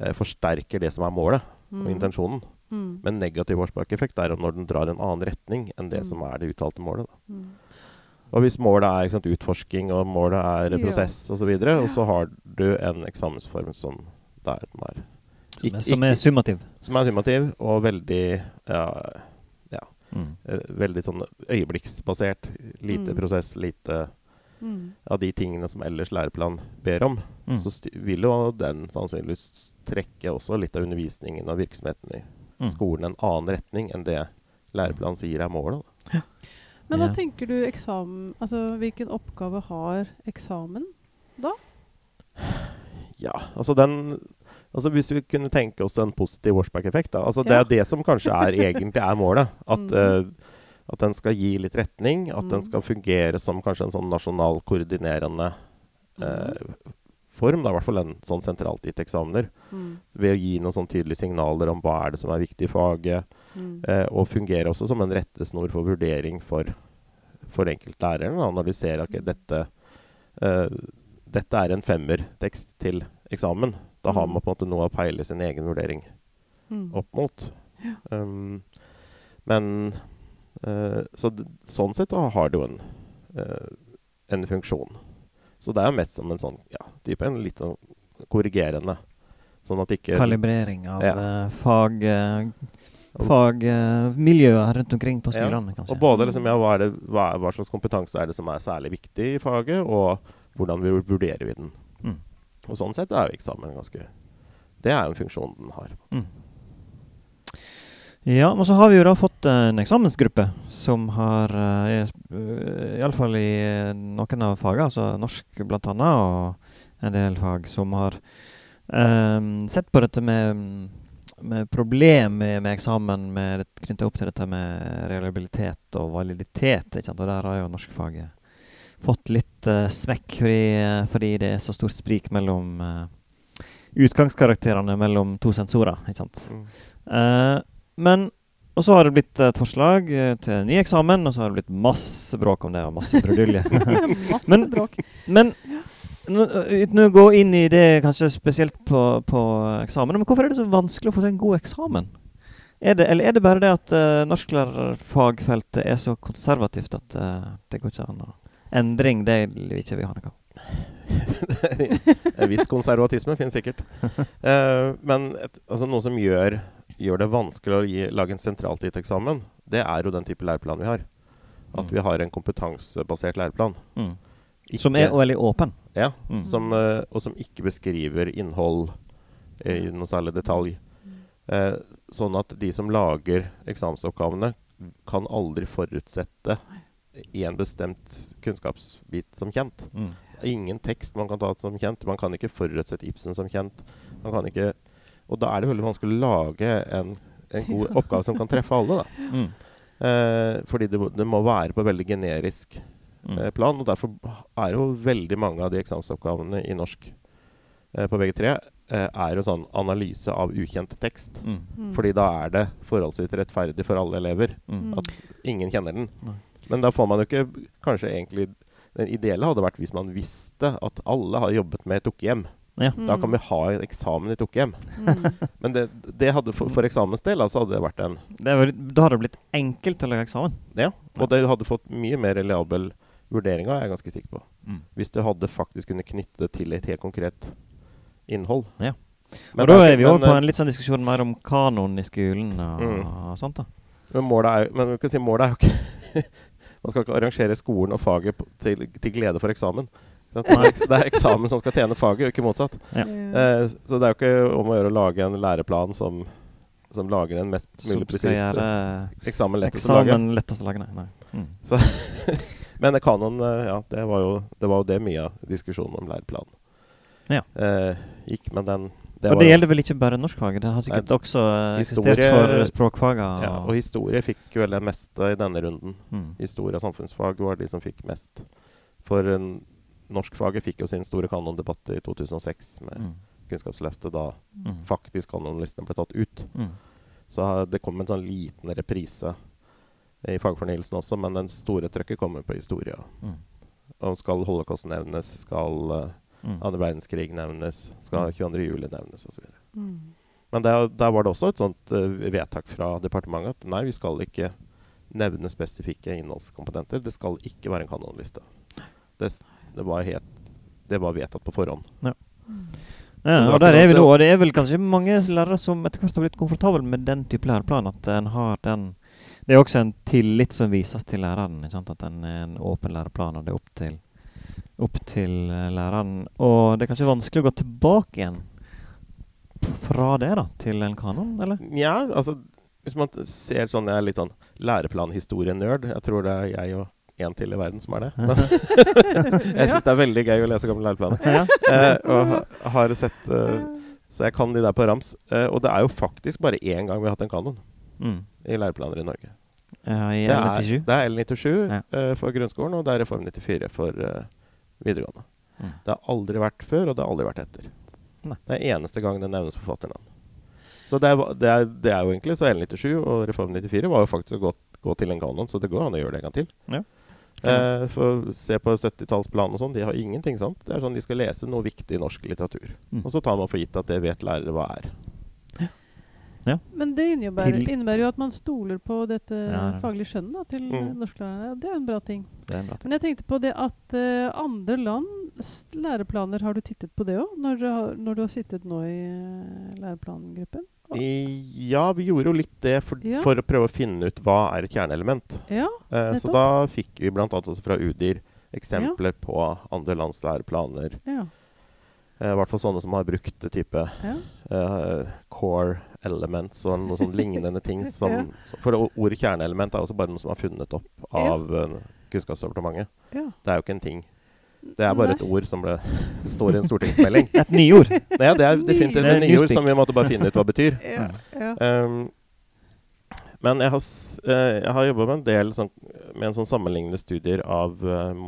[SPEAKER 3] eh, forsterker det som er målet og
[SPEAKER 1] Mm.
[SPEAKER 3] intensjonen.
[SPEAKER 1] Mm.
[SPEAKER 3] Men negativ washback-effekt er jo når den drar en annen retning enn det
[SPEAKER 1] Mm.
[SPEAKER 3] som er det uttalte målet. Da.
[SPEAKER 1] Mm.
[SPEAKER 3] Og hvis målet er ikke sant, utforsking, og målet er
[SPEAKER 1] Ja.
[SPEAKER 3] prosess osv., og, så videre, og så har du en eksamensform som der den er
[SPEAKER 2] Som er, som er summativ.
[SPEAKER 3] som er summativ og veldig ja,
[SPEAKER 2] Mm.
[SPEAKER 3] eh, Veldig sånn øyeblikksbasert. Lite
[SPEAKER 1] Mm.
[SPEAKER 3] prosess, lite
[SPEAKER 1] Mm.
[SPEAKER 3] av de tingene som ellers læreplan ber om.
[SPEAKER 2] Mm.
[SPEAKER 3] Så vil jo den sannsynligvis trekke også litt av undervisningen og virksomheten i
[SPEAKER 2] Mm.
[SPEAKER 3] skolen en annen retning enn det læreplanen sier er målet. Ja.
[SPEAKER 1] Men hva
[SPEAKER 2] Ja.
[SPEAKER 1] tenker du eksamen Altså hvilken oppgave har eksamen? da?
[SPEAKER 3] Ja, altså den Altså Hvis vi kunne tenke oss en positiv washback-effekt altså Det
[SPEAKER 1] Ja.
[SPEAKER 3] er det som kanskje er egentlig er målet. At,
[SPEAKER 1] Mm.
[SPEAKER 3] uh, at den skal gi litt retning. At den
[SPEAKER 1] Mm.
[SPEAKER 3] skal fungere som kanskje en sånn nasjonal koordinerende
[SPEAKER 1] Mm.
[SPEAKER 3] form. Da, I hvert fall en sånn sentralt gitt eksamener.
[SPEAKER 1] Mm.
[SPEAKER 3] Så ved å gi noen sånn tydelige signaler om hva er det som er viktig i faget. Eh, og fungere også som en rettesnor for vurdering for, for enkeltlæreren. Da, når de ser at okay, dette, dette er en femmertekst til eksamen. Da har
[SPEAKER 1] Mm.
[SPEAKER 3] man på en måte noe å peile sin egen vurdering
[SPEAKER 1] Mm.
[SPEAKER 3] opp mot.
[SPEAKER 1] Ja.
[SPEAKER 3] Um, men uh, Så sånn sett har det jo en, uh, en funksjon. Så det er jo mest som en sånn ja, type en litt sånn korrigerende. Sånn at ikke
[SPEAKER 2] Kalibrering av
[SPEAKER 3] Ja.
[SPEAKER 2] eh, fag... Uh, fagmiljøet rundt omkring på
[SPEAKER 3] Ja,
[SPEAKER 2] kanskje.
[SPEAKER 3] Og både liksom, ja, hva, er det, hva, er, hva slags kompetanse er det som er særlig viktig i faget, og hvordan vi vurderer vi den.
[SPEAKER 2] Mm.
[SPEAKER 3] Og sånn sett er jo eksamen ganske Det er jo en funksjon den har.
[SPEAKER 2] Mm. Ja, men så har vi jo da fått en eksamensgruppe som har uh, Iallfall i eh, noen av fagene, altså norsk bl.a., og en del fag, som har um, sett på dette med, med problem med, med eksamen knytta opp til dette med reliabilitet og validitet. Ikke sant? Og der har jo norskfaget fått litt uh, smekk fordi, fordi, det er så stort sprik mellom uh, utgangskarakterene mellom to sensorer. ikke sant? Mm. Uh, men og så har det blitt et forslag til ny eksamen, og så har det blitt masse bråk om det. og masse brudulje.
[SPEAKER 1] men, bråk.
[SPEAKER 2] Men uten å gå inn i det kanskje spesielt på, på, eksamen, men hvorfor er det så vanskelig å få seg en god eksamen? Er det, eller er det bare det at uh, norsklærerfagfeltet er så konservativt at uh, det går ikke an å Endring, det vil vi ikke ha noe av.
[SPEAKER 3] en viss konservatisme finnes sikkert. Uh, men et, altså noe som gjør, gjør, det vanskelig å gi, lage en sentralt gitt eksamen, det er jo den type læreplan vi har. At mm. vi har en kompetansebasert læreplan.
[SPEAKER 2] Mm. Ikke, som er veldig åpen.
[SPEAKER 3] Ja, mm. som, uh, og som ikke beskriver innhold i noe særlig detalj. Uh, sånn at de som lager eksamensoppgavene, kan aldri forutsette én bestemt kunnskapsbit som kjent. Mm ingen tekst man kan ta som kjent. Man kan ikke forutsette Ibsen som kjent. Man kan ikke, og da er det veldig vanskelig å lage en, en god oppgave som kan treffe alle. Da. Mm. Eh, fordi det, det, må være på veldig generisk mm. eh, plan. Og derfor er jo veldig mange av de eksamensoppgavene i norsk eh, på VG3 eh, er jo sånn analyse av ukjent tekst. Mm. mm. Fordi da er det forholdsvis rettferdig for alle elever mm. at ingen kjenner den. Men da får man jo ikke kanskje egentlig den ideelle hadde vært hvis man visste at alle har jobbet med Tukkehjem. Ja. Mm. Da kan vi ha en eksamen i Tukkehjem. Mm. Men det, det, hadde for, for eksamens del altså hadde det vært en
[SPEAKER 2] det var, Da hadde det blitt enkelt å lage eksamen?
[SPEAKER 3] Ja, og det hadde fått mye mer reliabel vurdering av, er jeg ganske sikker på. Mm. Hvis du hadde faktisk kunne knytte det til et helt konkret innhold.
[SPEAKER 2] Ja. Men og da er vi over på en litt sånn diskusjon mer om kanoen i skolen og, mm. og sånt. da.
[SPEAKER 3] Men målet er, men si målet er jo ikke Man skal ikke arrangere skolen og faget til, til glede for eksamen. Det er eksamen som skal tjene faget, ikke motsatt. Ja. Uh, så det er jo ikke om å gjøre å lage en læreplan som, som lager en mest mulig presis eksamen lettest å lage.
[SPEAKER 2] Lettest å lage, nei.
[SPEAKER 3] Mm. Så, men kanon, eh, ja, det var, jo, det var, jo, det mye av diskusjonen om læreplanen ja. uh, gikk. Men den
[SPEAKER 2] det og det gjelder vel ikke bare norskfaget? Det har sikkert nei, også uh, eksistert for språkfaget?
[SPEAKER 3] Ja, og historie fikk vel det meste i denne runden. Mm. Historie og samfunnsfag var de som fikk mest. For uh, norskfaget fikk jo sin store kanondebatt i 2006 med mm. Kunnskapsløftet, da mm. faktisk kanonlistene ble tatt ut. Mm. Så det kom en sånn liten reprise i fagfornyelsen også, men den store trøkket kommer på historie. Mm. Og skal holocaust nevnes, skal uh, Mm. Andre verdenskrig nevnes. Skal 22. Mm. juli nevnes osv. Mm. Men der, der, var det også et sånt uh, vedtak fra departementet at nei, vi skal ikke nevne spesifikke innholdskomponenter. Det skal ikke være en kanonliste. Det, det, var, helt, det var vedtatt på forhånd. Ja.
[SPEAKER 2] Ja, og der er vi da, og det er vel kanskje mange lærere som etter hvert har blitt komfortable med den type læreplan. At en har den Det er også en tillit som vises til læreren. At den er en åpen læreplan, og det er opp til opp til eh, læreren. Og det er kanskje vanskelig å gå tilbake igjen fra det da, til en kanon, eller?
[SPEAKER 3] Ja, altså hvis man ser sånn Jeg er litt sånn læreplanhistorienerd. Jeg tror det er jeg og en til i verden som er det. jeg syns det er veldig gøy å lese gamle læreplaner. Eh, og har sett eh, Så jeg kan de der på rams. Eh, og det er jo faktisk bare én gang vi har hatt en kanon mm. i læreplaner i Norge.
[SPEAKER 2] Ja, i
[SPEAKER 3] L97? Det er, L97 ja. uh, for grunnskolen, og det er Reform 94 for uh, videregående. Mm. Det har aldri vært før, og det har aldri vært etter. Nei. Det er eneste gang det nevnes forfatternavn. Så det er, det, er, det er, jo egentlig Så L97 og Reform 94 var jo faktisk å gå, gå, til en kanon, så det går an å gjøre det en gang til. Ja. Eh, for Se på 70-tallsplanen og sånn, de har ingenting sånt. Det er sånn De skal lese noe viktig norsk litteratur. Mm. Og så tar man for gitt at det vet lærere hva er.
[SPEAKER 1] Ja. Men det innebærer, innebærer, jo at man stoler på dette ja, faglige skjønnet til mm. norsklærerne. Det er en bra ting.
[SPEAKER 2] En bra ting.
[SPEAKER 1] Men jeg tenkte på det at uh, andre lands læreplaner, har du tittet på det òg? Når, når, du har sittet nå i uh, læreplangruppen?
[SPEAKER 3] Ja, vi gjorde jo litt det for, ja. for, å prøve å finne ut hva er et kjerneelement.
[SPEAKER 1] Ja,
[SPEAKER 3] uh, så da fikk vi bl.a. også fra UDIR eksempler på andre lands læreplaner. I hvert fall sånne som har brukt type core kjerneelements og noe sånn lignende ting som
[SPEAKER 1] Ja.
[SPEAKER 3] For ordet kjerneelement er også bare noe som er funnet opp av ja. Kunnskapsdepartementet.
[SPEAKER 1] Ja.
[SPEAKER 3] Det er jo ikke en ting. Det er bare
[SPEAKER 1] Nei.
[SPEAKER 3] et ord som ble, det står i en stortingsmelding.
[SPEAKER 2] Et nyord.
[SPEAKER 3] Ja, det er definitivt et nyord som vi måtte bare finne ut hva betyr.
[SPEAKER 1] Ja. ja.
[SPEAKER 3] Um, men jeg har, s- eh, har jobba med en del sånn, med en sånn sammenlignende studier av uh,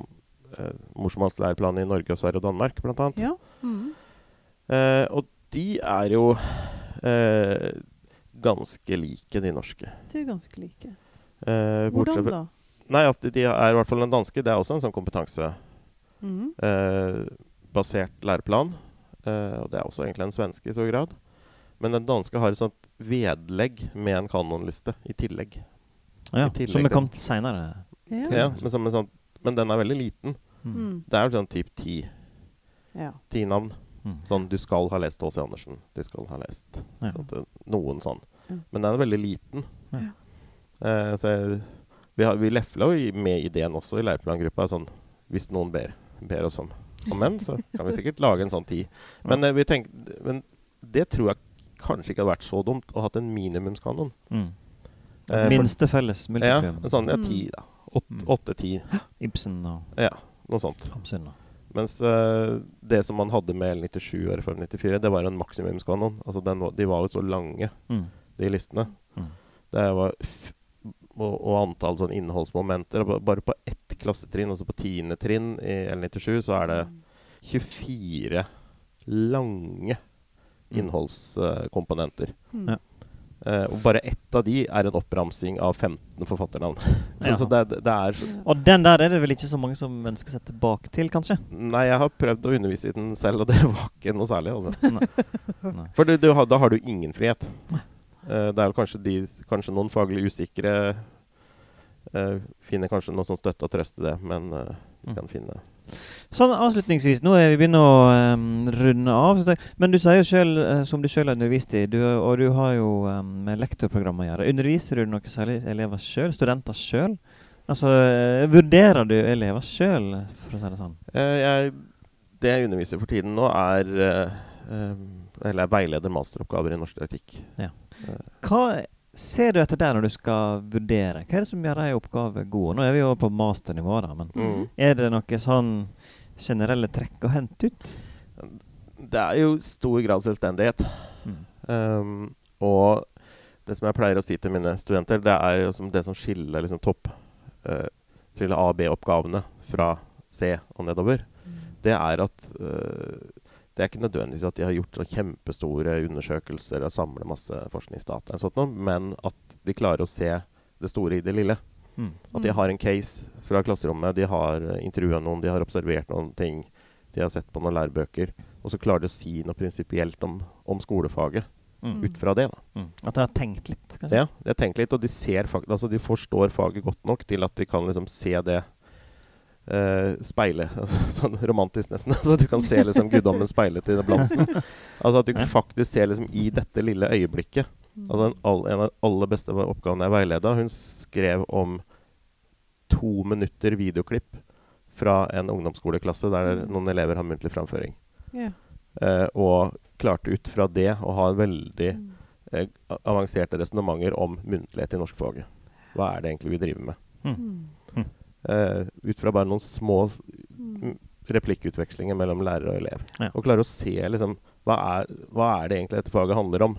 [SPEAKER 3] morsmålslæreplanen i Norge og Sverige og Danmark, blant annet.
[SPEAKER 1] ja. Mm.
[SPEAKER 3] Uh, og de er jo eh, ganske like de norske.
[SPEAKER 1] De er ganske like.
[SPEAKER 3] Eh,
[SPEAKER 1] Hvordan
[SPEAKER 3] fra-
[SPEAKER 1] da?
[SPEAKER 3] Nei, at de er i hvert fall den danske. Det er også en sånn kompetansebasert
[SPEAKER 1] Mhm.
[SPEAKER 3] læreplan. Eh, og det er også egentlig en svenske i stor grad. Men den danske har et sånt vedlegg med en kanonliste i tillegg.
[SPEAKER 2] Ja,
[SPEAKER 3] I tillegg
[SPEAKER 2] som vi kom til seinere.
[SPEAKER 1] Ja.
[SPEAKER 3] Ja, men, som en sånn, men den er veldig liten.
[SPEAKER 2] Mm.
[SPEAKER 1] Mm.
[SPEAKER 3] Det er jo sånn typ ti,
[SPEAKER 1] ja.
[SPEAKER 3] ti navn.
[SPEAKER 2] Mm.
[SPEAKER 3] Sånn du skal ha lest H.C. Andersen. Du skal ha lest
[SPEAKER 2] Ja.
[SPEAKER 3] sånn, noen sånn.
[SPEAKER 1] Ja.
[SPEAKER 3] Men den er veldig liten.
[SPEAKER 2] Ja.
[SPEAKER 3] Eh, så jeg, vi, har, vi lefla jo med ideen også i leirplangruppa. Sånn, hvis noen ber, ber oss om, om en, så kan vi sikkert lage en sånn ti. Men, eh, vi tenk, men det tror jeg kanskje ikke hadde vært så dumt å hatt en minimumskanon.
[SPEAKER 2] Mm.
[SPEAKER 3] Eh, for-
[SPEAKER 2] Minste felles
[SPEAKER 3] Ja, en sånn ja,
[SPEAKER 1] Mm.
[SPEAKER 3] ti, da. Åt-
[SPEAKER 2] Mm.
[SPEAKER 3] Åtte-ti.
[SPEAKER 2] Ibsen og
[SPEAKER 3] Ja, noe sånt.
[SPEAKER 2] Hamsun. og-
[SPEAKER 3] Mens uh, det som man hadde med L97 og Reform 94, det var en maksimumskanon. Altså den, de var jo så lange,
[SPEAKER 2] Mm.
[SPEAKER 3] de listene.
[SPEAKER 2] Mm.
[SPEAKER 3] Det var f og, og antall sånn innholdsmomenter. Bare på ett klassetrinn, altså på tiende trinn i L97, så er det 24 lange
[SPEAKER 2] Mm.
[SPEAKER 3] innholdskomponenter.
[SPEAKER 1] Mm.
[SPEAKER 2] Ja.
[SPEAKER 3] Eh, og bare ett av de er en oppramsing av 15 forfatternavn. så,
[SPEAKER 2] Ja.
[SPEAKER 3] så det, det er.
[SPEAKER 2] Og den der er det vel ikke så mange som ønsker seg tilbake til, kanskje?
[SPEAKER 3] Nei, jeg har prøvd å undervise i den selv, og det var ikke noe særlig. altså. For du, du, da har du ingen frihet. Uh, det er vel kanskje, de, kanskje noen faglig usikre uh, finner kanskje noe sånn støtte og trøst i det, men de
[SPEAKER 2] Mm.
[SPEAKER 3] kan finne
[SPEAKER 2] Sånn avslutningsvis, nå er vi begynner å um, runde av. Men du sier jo sjøl, som du sjøl har undervist i, du, og du har jo um, med lektorprogram å gjøre. Underviser du noe særlig elever sjøl? Studenter sjøl? Altså, eh, vurderer du elever sjøl, for å si det sånn?
[SPEAKER 3] Uh, jeg, Det jeg underviser for tiden nå, er eh, eh, Eller jeg veileder masteroppgaver i norsk etikk.
[SPEAKER 2] Hva ser du etter der når du skal vurdere? Hva er det som gjør ei oppgave god? Nå er vi jo på masternivå, da, men
[SPEAKER 3] Mm.
[SPEAKER 2] er det noe sånn generelle trekk å hente ut?
[SPEAKER 3] Det er jo stor grad selvstendighet.
[SPEAKER 2] Mm.
[SPEAKER 3] Um, og det som jeg pleier å si til mine studenter, det er jo som det som skiller liksom topp uh, A- og B-oppgavene fra C og nedover. Det er at uh, det er ikke nødvendigvis at de har gjort kjempestore undersøkelser og samler masse forskningsdata, noe, men at de klarer å se det store i det lille.
[SPEAKER 2] Mm.
[SPEAKER 3] At de har en case fra klasserommet, de har uh, intervjua noen, de har observert noen ting, de har sett på noen lærebøker, og så klarer de å si noe prinsipielt om, om skolefaget
[SPEAKER 2] Mm.
[SPEAKER 3] ut fra det.
[SPEAKER 2] Mm. At de har tenkt litt, kanskje?
[SPEAKER 3] Ja, har tenkt litt, og de altså de forstår faget godt nok til at de kan liksom se det eh, speile Sånn romantisk, nesten. Så du kan se liksom guddommen speilet i den blomsten. Altså at du faktisk ser liksom i dette lille øyeblikket. Altså en, all, en av de aller beste oppgavene jeg veileda, hun skrev om to minutter videoklipp fra en ungdomsskoleklasse der
[SPEAKER 1] Mm.
[SPEAKER 3] noen elever har muntlig framføring.
[SPEAKER 1] Yeah.
[SPEAKER 3] Uh, og klarte ut fra det å ha veldig eh, avanserte resonnementer om muntlighet i norskfaget. Hva er det egentlig vi driver med?
[SPEAKER 1] Mm.
[SPEAKER 3] Eh, ut fra bare noen små
[SPEAKER 1] Mm.
[SPEAKER 3] replikkutvekslinger mellom lærer og elev.
[SPEAKER 2] Ja.
[SPEAKER 3] Og klare å se liksom hva er, hva er det egentlig dette faget handler om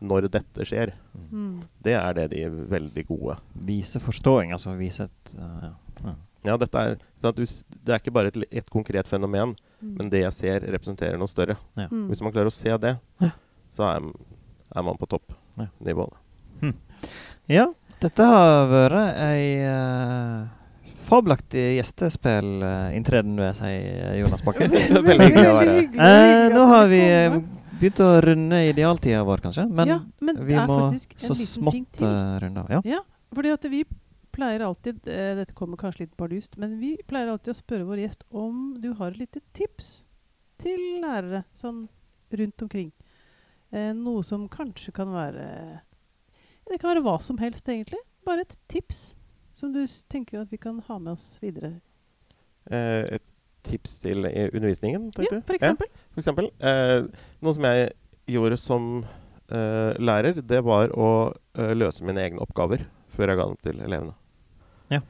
[SPEAKER 3] når dette skjer.
[SPEAKER 1] Mm.
[SPEAKER 3] Det er det de er veldig gode.
[SPEAKER 2] Vise forståing, altså vise et uh, ja. Ja.
[SPEAKER 3] Ja, dette er, sånn at du, det er ikke bare et, et konkret fenomen,
[SPEAKER 1] Mm.
[SPEAKER 3] men det jeg ser, representerer noe større.
[SPEAKER 2] Ja.
[SPEAKER 1] Mm.
[SPEAKER 3] Hvis man klarer å se det,
[SPEAKER 2] Ja.
[SPEAKER 3] så er, er man på
[SPEAKER 2] Ja.
[SPEAKER 3] toppnivå. da.
[SPEAKER 2] ja, dette har vært ei uh, fabelaktig gjestespill-inntreden, vil jeg si, Jonas Bakke.
[SPEAKER 3] Veldig hyggelig å være her.
[SPEAKER 2] Eh, nå har vi eh, begynt å runde idealtida vår, kanskje. Men,
[SPEAKER 1] ja, men
[SPEAKER 2] vi må så smått runde av. Ja.
[SPEAKER 1] Ja, fordi at vi pleier alltid eh, Dette kommer kanskje litt bardust, men vi pleier alltid å spørre vår gjest om du har et lite tips til lærere sånn rundt omkring. Eh, noe som kanskje kan være Det kan være hva som helst, egentlig. Bare et tips som du tenker at vi kan ha med oss videre.
[SPEAKER 3] Eh, et tips til eh, undervisningen, tenkte du?
[SPEAKER 1] Ja, for eksempel.
[SPEAKER 3] For eksempel. Eh, noe som jeg gjorde som eh, lærer, det var å eh, løse mine egne oppgaver før jeg ga dem til elevene.
[SPEAKER 1] Ja.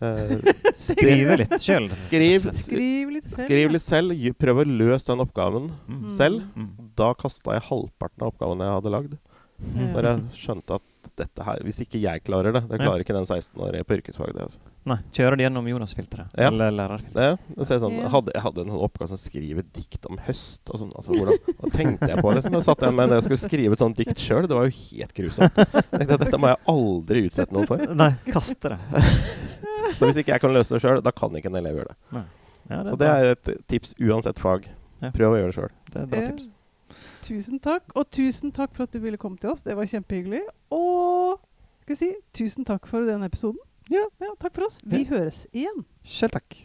[SPEAKER 3] Eh,
[SPEAKER 2] Skrive litt sjøl.
[SPEAKER 3] skriv,
[SPEAKER 1] Skriv litt selv.
[SPEAKER 3] skriv litt selv. Ja. Prøv å løse den oppgaven
[SPEAKER 2] Mm.
[SPEAKER 3] selv.
[SPEAKER 2] Mm.
[SPEAKER 3] Da kasta jeg halvparten av oppgaven jeg hadde lagd.
[SPEAKER 2] Mm.
[SPEAKER 3] Når jeg skjønte at dette her Hvis ikke jeg klarer det, det
[SPEAKER 2] Ja.
[SPEAKER 3] klarer ikke den 16-årige på yrkesfag. det altså.
[SPEAKER 2] Nei, kjører det gjennom Jonas-filteret.
[SPEAKER 3] Ja.
[SPEAKER 2] Eller lærerfilteret.
[SPEAKER 3] Ja. så jeg, sånn, jeg, hadde, jeg hadde en oppgave som skrive dikt om høst. Og sånn, altså, hvordan, hva tenkte jeg på? Liksom. Jeg satt igjen med det jeg skulle skrive et sånt dikt sjøl. Det var jo helt grusomt. Tenkte Dette må jeg aldri utsette noen for.
[SPEAKER 2] Nei, kaste det.
[SPEAKER 3] Så hvis ikke jeg kan løse det sjøl, da kan ikke en elev gjøre det.
[SPEAKER 2] Ja,
[SPEAKER 3] Så det er et tips uansett fag. Prøv å gjøre det sjøl.
[SPEAKER 2] det er et bra
[SPEAKER 1] Ja.
[SPEAKER 2] tips.
[SPEAKER 1] Tusen takk. Og tusen takk for at du ville komme til oss. Det var kjempehyggelig. Og skal si tusen takk for den episoden.
[SPEAKER 2] Ja.
[SPEAKER 1] Takk for oss. Vi
[SPEAKER 2] Ja.
[SPEAKER 1] høres igjen.
[SPEAKER 2] Selv takk.